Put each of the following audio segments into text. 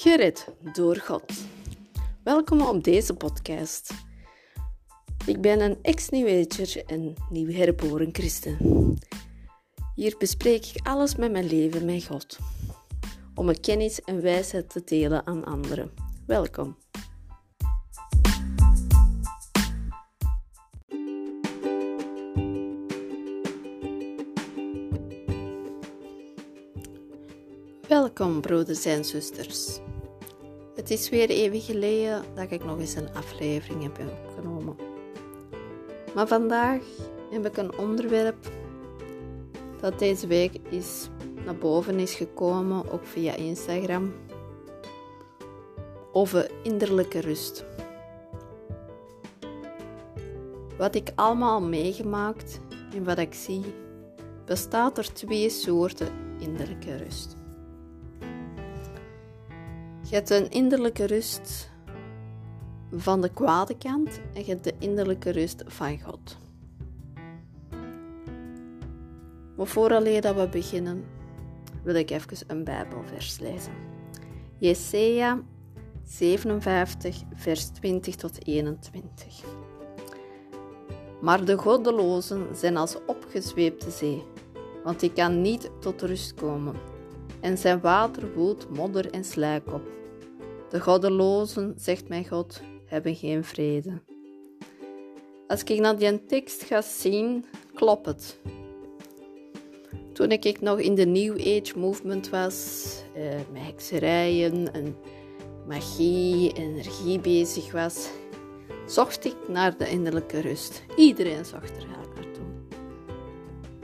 Gered door God. Welkom op deze podcast. Ik ben een ex-New en nieuw herboren christen. Hier bespreek ik alles met mijn leven met God, om mijn kennis en wijsheid te delen aan anderen. Welkom. Welkom, broeders en zusters. Het is weer even geleden dat ik nog eens een aflevering heb opgenomen. Maar vandaag heb ik een onderwerp dat deze week is naar boven is gekomen, ook via Instagram, over innerlijke rust. Wat ik allemaal meegemaakt en wat ik zie, bestaat er twee soorten innerlijke rust. Je hebt een innerlijke rust van de kwade kant en je hebt de innerlijke rust van God. Maar vooraleer dat we beginnen, wil ik even een Bijbelvers lezen. Jesaja 57, vers 20 tot 21. Maar de goddelozen zijn als opgezweepte zee, want die kan niet tot rust komen. En zijn water woedt modder en slijk op. De goddelozen, zegt mijn God, hebben geen vrede. Als ik naar die tekst ga zien, klopt het. Toen ik nog in de New Age movement was, uh, met hekserijen en magie, energie bezig was, zocht ik naar de innerlijke rust. Iedereen zocht er naartoe.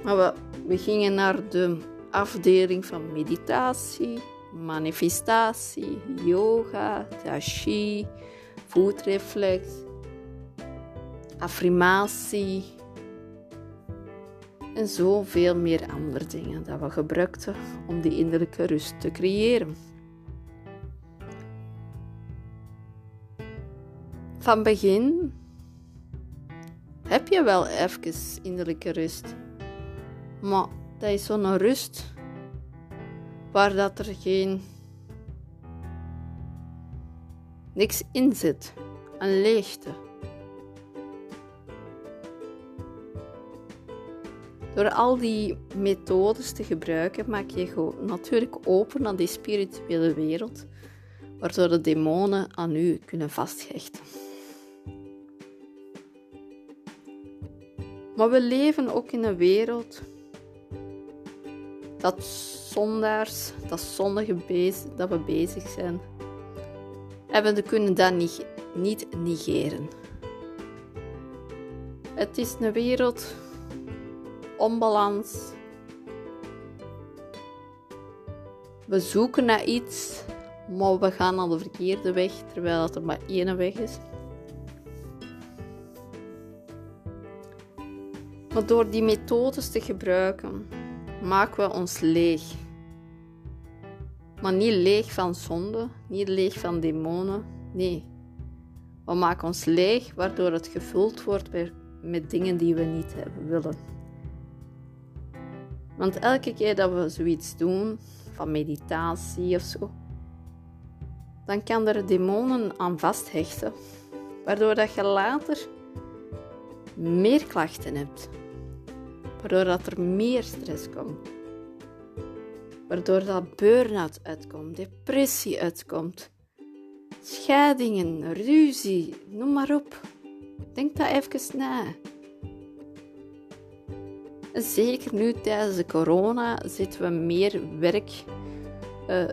Maar we, we gingen naar de afdeling van meditatie, manifestatie, yoga, tai chi, voetreflex, affirmatie en zoveel meer andere dingen dat we gebruikten om die innerlijke rust te creëren. Van begin heb je wel even innerlijke rust, maar dat is zo'n rust waar dat er geen niks in zit, een leegte. Door al die methodes te gebruiken, maak je je natuurlijk open aan die spirituele wereld, waardoor de demonen aan u kunnen vasthechten. Maar we leven ook in een wereld dat zondaars, dat zondige bezig, dat we bezig zijn. En we kunnen dat niet, niet negeren. Het is een wereld onbalans. We zoeken naar iets, maar we gaan aan de verkeerde weg, terwijl het er maar één weg is. Maar door die methodes te gebruiken, maken we ons leeg. Maar niet leeg van zonde, niet leeg van demonen. Nee. We maken ons leeg waardoor het gevuld wordt met dingen die we niet hebben willen. Want elke keer dat we zoiets doen, van meditatie of zo, dan kan er demonen aan vasthechten, waardoor dat je later meer klachten hebt waardoor dat er meer stress komt. Waardoor dat burn-out uitkomt, depressie uitkomt, scheidingen, ruzie, noem maar op. Denk dat even na. Zeker nu tijdens de corona zitten we meer werk, uh,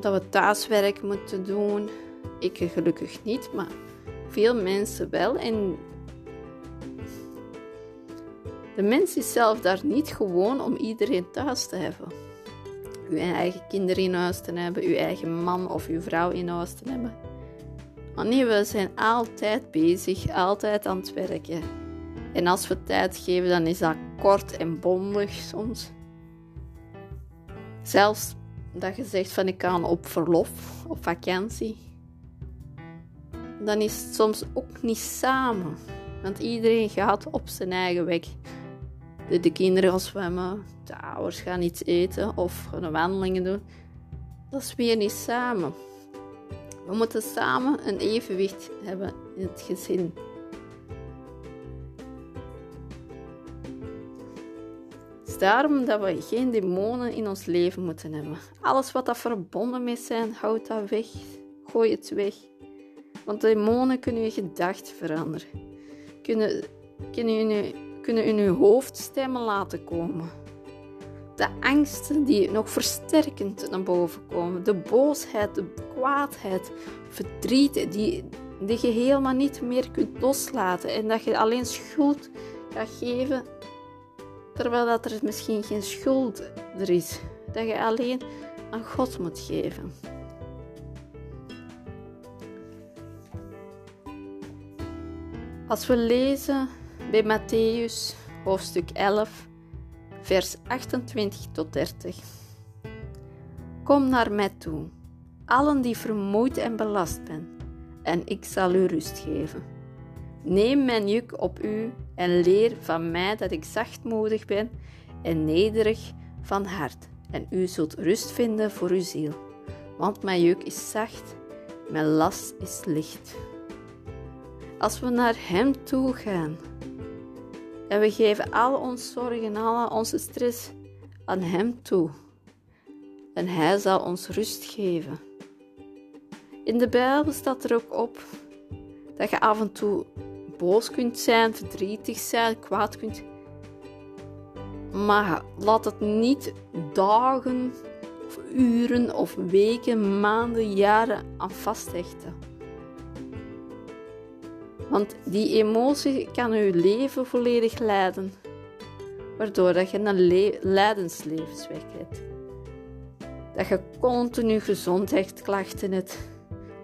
dat we thuiswerk moeten doen. Ik gelukkig niet, maar veel mensen wel. En de mens is zelf daar niet gewoon om iedereen thuis te hebben. Uw eigen kinderen in huis te hebben, uw eigen man of uw vrouw in huis te hebben. Maar nee, we zijn altijd bezig, altijd aan het werken. En als we tijd geven, dan is dat kort en bondig soms. Zelfs dat je zegt van ik kan op verlof, op vakantie. Dan is het soms ook niet samen. Want iedereen gaat op zijn eigen weg de, de kinderen gaan zwemmen, de ouders gaan iets eten of gaan wandelingen doen. Dat is weer niet samen. We moeten samen een evenwicht hebben in het gezin. Het is daarom dat we geen demonen in ons leven moeten hebben. Alles wat dat verbonden mee zijn, houd dat weg. Gooi het weg. Want demonen kunnen je gedachten veranderen. Kunnen, kunnen, in kunnen in je hoofd stemmen laten komen. De angsten die nog versterkend naar boven komen. De boosheid, de kwaadheid, verdriet die, die je helemaal niet meer kunt loslaten. En dat je alleen schuld gaat geven, terwijl dat er misschien geen schuld er is. Dat je alleen aan God moet geven. Als we lezen bij Matthäus hoofdstuk 11, vers 28 tot 30. Kom naar mij toe, allen die vermoeid en belast zijn, en ik zal u rust geven. Neem mijn juk op u en leer van mij dat ik zachtmoedig ben en nederig van hart, en u zult rust vinden voor uw ziel. Want mijn juk is zacht, mijn last is licht. Als we naar Hem toe gaan en we geven al onze zorgen, al onze stress aan Hem toe, en Hij zal ons rust geven. In de Bijbel staat er ook op dat je af en toe boos kunt zijn, verdrietig zijn, kwaad kunt. Maar laat het niet dagen of uren of weken, maanden, jaren aan vasthechten. Want die emotie kan je leven volledig leiden, waardoor dat je een le lijdenslevensweg hebt. Dat je continu gezondheidsklachten hebt,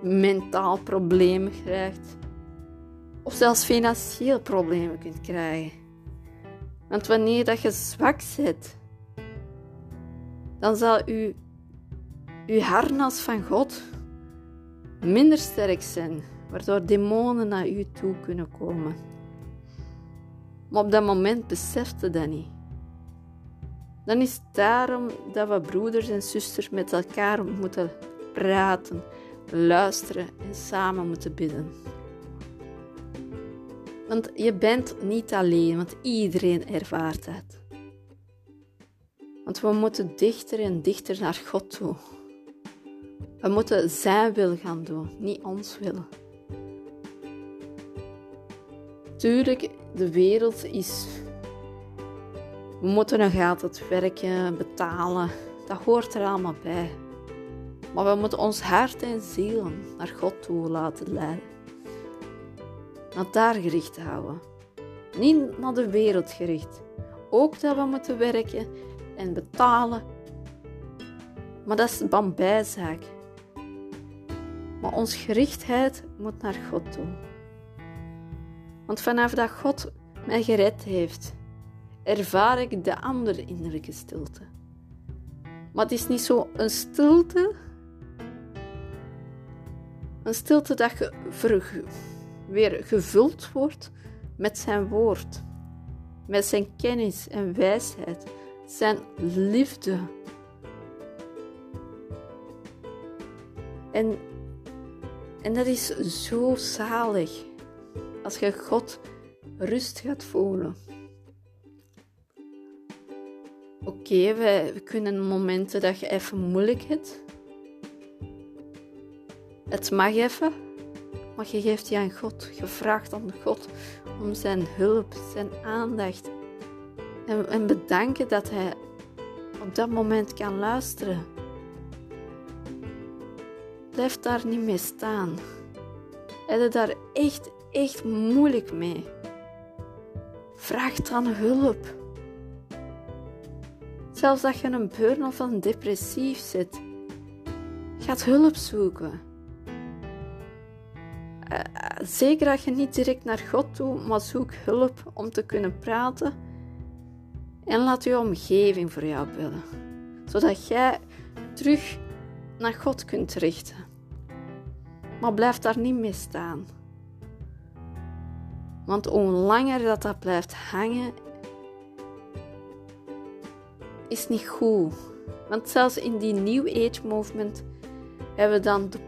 mentaal problemen krijgt, of zelfs financieel problemen kunt krijgen. Want wanneer dat je zwak zit, dan zal je, je harnas van God minder sterk zijn waardoor demonen naar u toe kunnen komen. Maar op dat moment besefte dat niet. Dan is het daarom dat we broeders en zusters met elkaar moeten praten, luisteren en samen moeten bidden. Want je bent niet alleen, want iedereen ervaart het. Want we moeten dichter en dichter naar God toe. We moeten zijn wil gaan doen, niet ons willen. Tuurlijk, de wereld is. We moeten nog altijd werken, betalen. Dat hoort er allemaal bij. Maar we moeten ons hart en ziel naar God toe laten leiden. Naar daar gericht houden. Niet naar de wereld gericht. Ook dat we moeten werken en betalen. Maar dat is een bijzaak. Maar onze gerichtheid moet naar God toe. Want vanaf dat God mij gered heeft, ervaar ik de andere innerlijke stilte. Maar het is niet zo een stilte, een stilte dat ge, weer gevuld wordt met zijn woord, met zijn kennis en wijsheid, zijn liefde. En, en dat is zo zalig als je God rust gaat voelen. Oké, we, we, kunnen momenten dat je even moeilijk hebt. Het mag even, maar je geeft die aan God. Je vraagt aan God om zijn hulp, zijn aandacht. En, en bedanken dat hij op dat moment kan luisteren. Blijf daar niet mee staan. Heb je daar echt echt moeilijk mee. Vraag dan hulp. Zelfs als je een burn of een depressief zit, ga hulp zoeken. Eh, eh, zeker als je niet direct naar God toe, maar zoek hulp om te kunnen praten. En laat je omgeving voor jou bellen, zodat jij terug naar God kunt richten. Maar blijf daar niet mee staan. Want hoe langer dat, dat blijft hangen, is niet goed. Want zelfs in die New Age movement hebben we dan de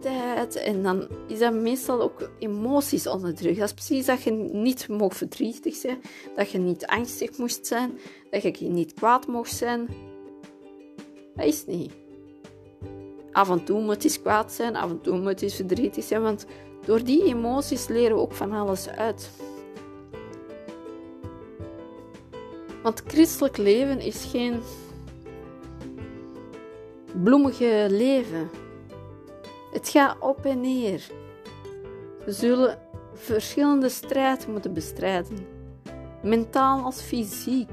tijd. En dan is dat meestal ook emoties onderdrukt. Dat is precies dat je niet mocht verdrietig zijn, dat je niet angstig moest zijn, dat je niet kwaad mocht zijn. Dat is niet. Af en toe moet het kwaad zijn, af en toe moet het verdrietig zijn, want door die emoties leren we ook van alles uit. Want christelijk leven is geen bloemige leven. Het gaat op en neer. We zullen verschillende strijden moeten bestrijden, mentaal als fysiek.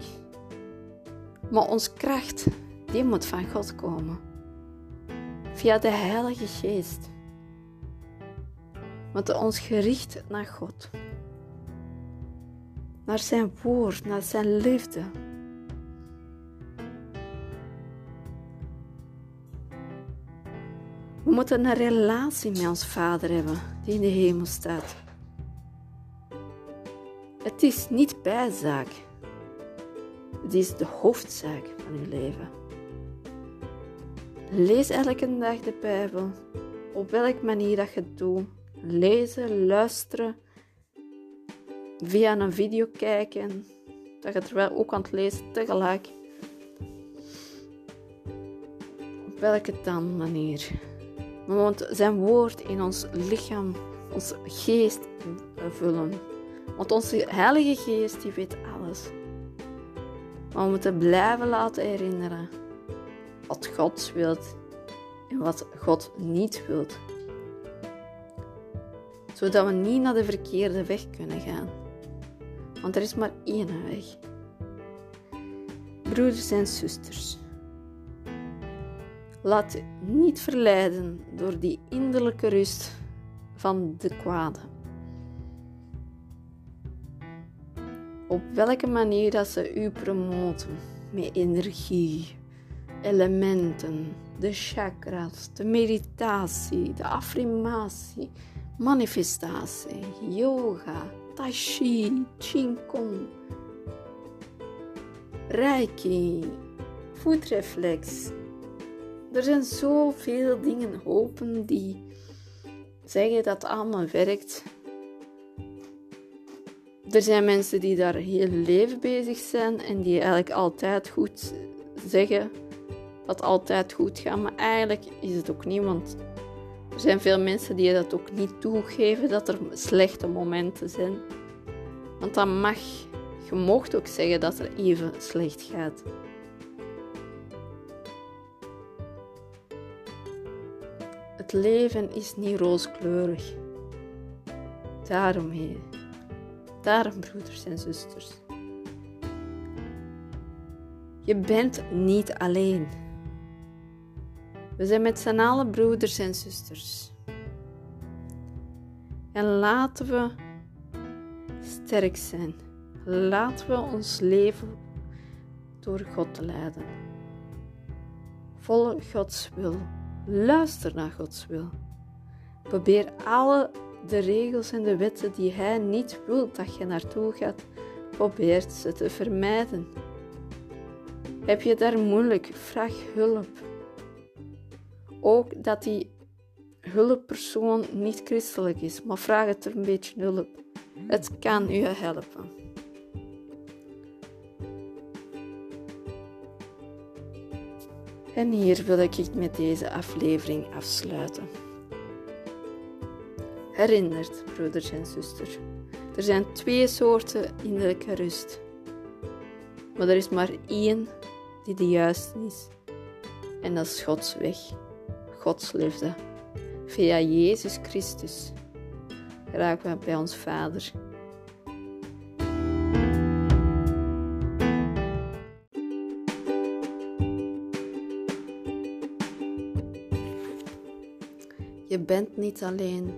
Maar onze kracht, die moet van God komen. Via de Heilige Geest. Want ons gericht naar God. Naar zijn woord, naar zijn liefde. We moeten een relatie met ons Vader hebben, die in de hemel staat. Het is niet bijzaak. Het is de hoofdzaak van uw leven. Lees elke dag de Bijbel, op welke manier dat je het doet. Lezen, luisteren, via een video kijken, dat je terwijl ook aan het lezen tegelijk. Op welke dan manier? Moeten zijn woord in ons lichaam, ons geest vullen. Want onze Heilige Geest die weet alles. Maar we moeten blijven laten herinneren wat God wilt en wat God niet wilt. Zodat we niet naar de verkeerde weg kunnen gaan. Want er is maar één weg. Broeders en zusters. Laat je niet verleiden door die innerlijke rust van de kwade. Op welke manier dat ze u promoten met energie, elementen, de chakras, de meditatie, de affirmatie, manifestatie, yoga, tai chi, qigong, reiki, voetreflex, er zijn zoveel dingen open die zeggen dat het allemaal werkt. Er zijn mensen die daar heel leven bezig zijn en die eigenlijk altijd goed zeggen dat altijd goed gaat. Maar eigenlijk is het ook niet, want er zijn veel mensen die dat ook niet toegeven dat er slechte momenten zijn. Want dan mag, je mocht ook zeggen dat er even slecht gaat. Het leven is niet rooskleurig. Daarom, heer. Daarom, broeders en zusters. Je bent niet alleen. We zijn met z'n allen broeders en zusters. En laten we sterk zijn. Laten we ons leven door God leiden. Volg Gods wil. Luister naar Gods wil. Probeer alle de regels en de wetten die Hij niet wil dat je naartoe gaat, probeer ze te vermijden. Heb je daar moeilijk? Vraag hulp. Ook dat die hulppersoon niet christelijk is, maar vraag het een beetje hulp. Het kan u helpen. En hier wil ik met deze aflevering afsluiten. Herinnert, broeders en zusters, er zijn twee soorten innerlijke rust. Maar er is maar één die de juiste is. En dat is Gods weg, Gods liefde. Via Jezus Christus raken we bij ons Vader. Je bent niet alleen,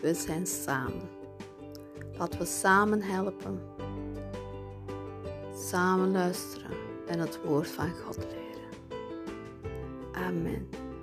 we zijn samen. Laten we samen helpen, samen luisteren en het woord van God leren. Amen.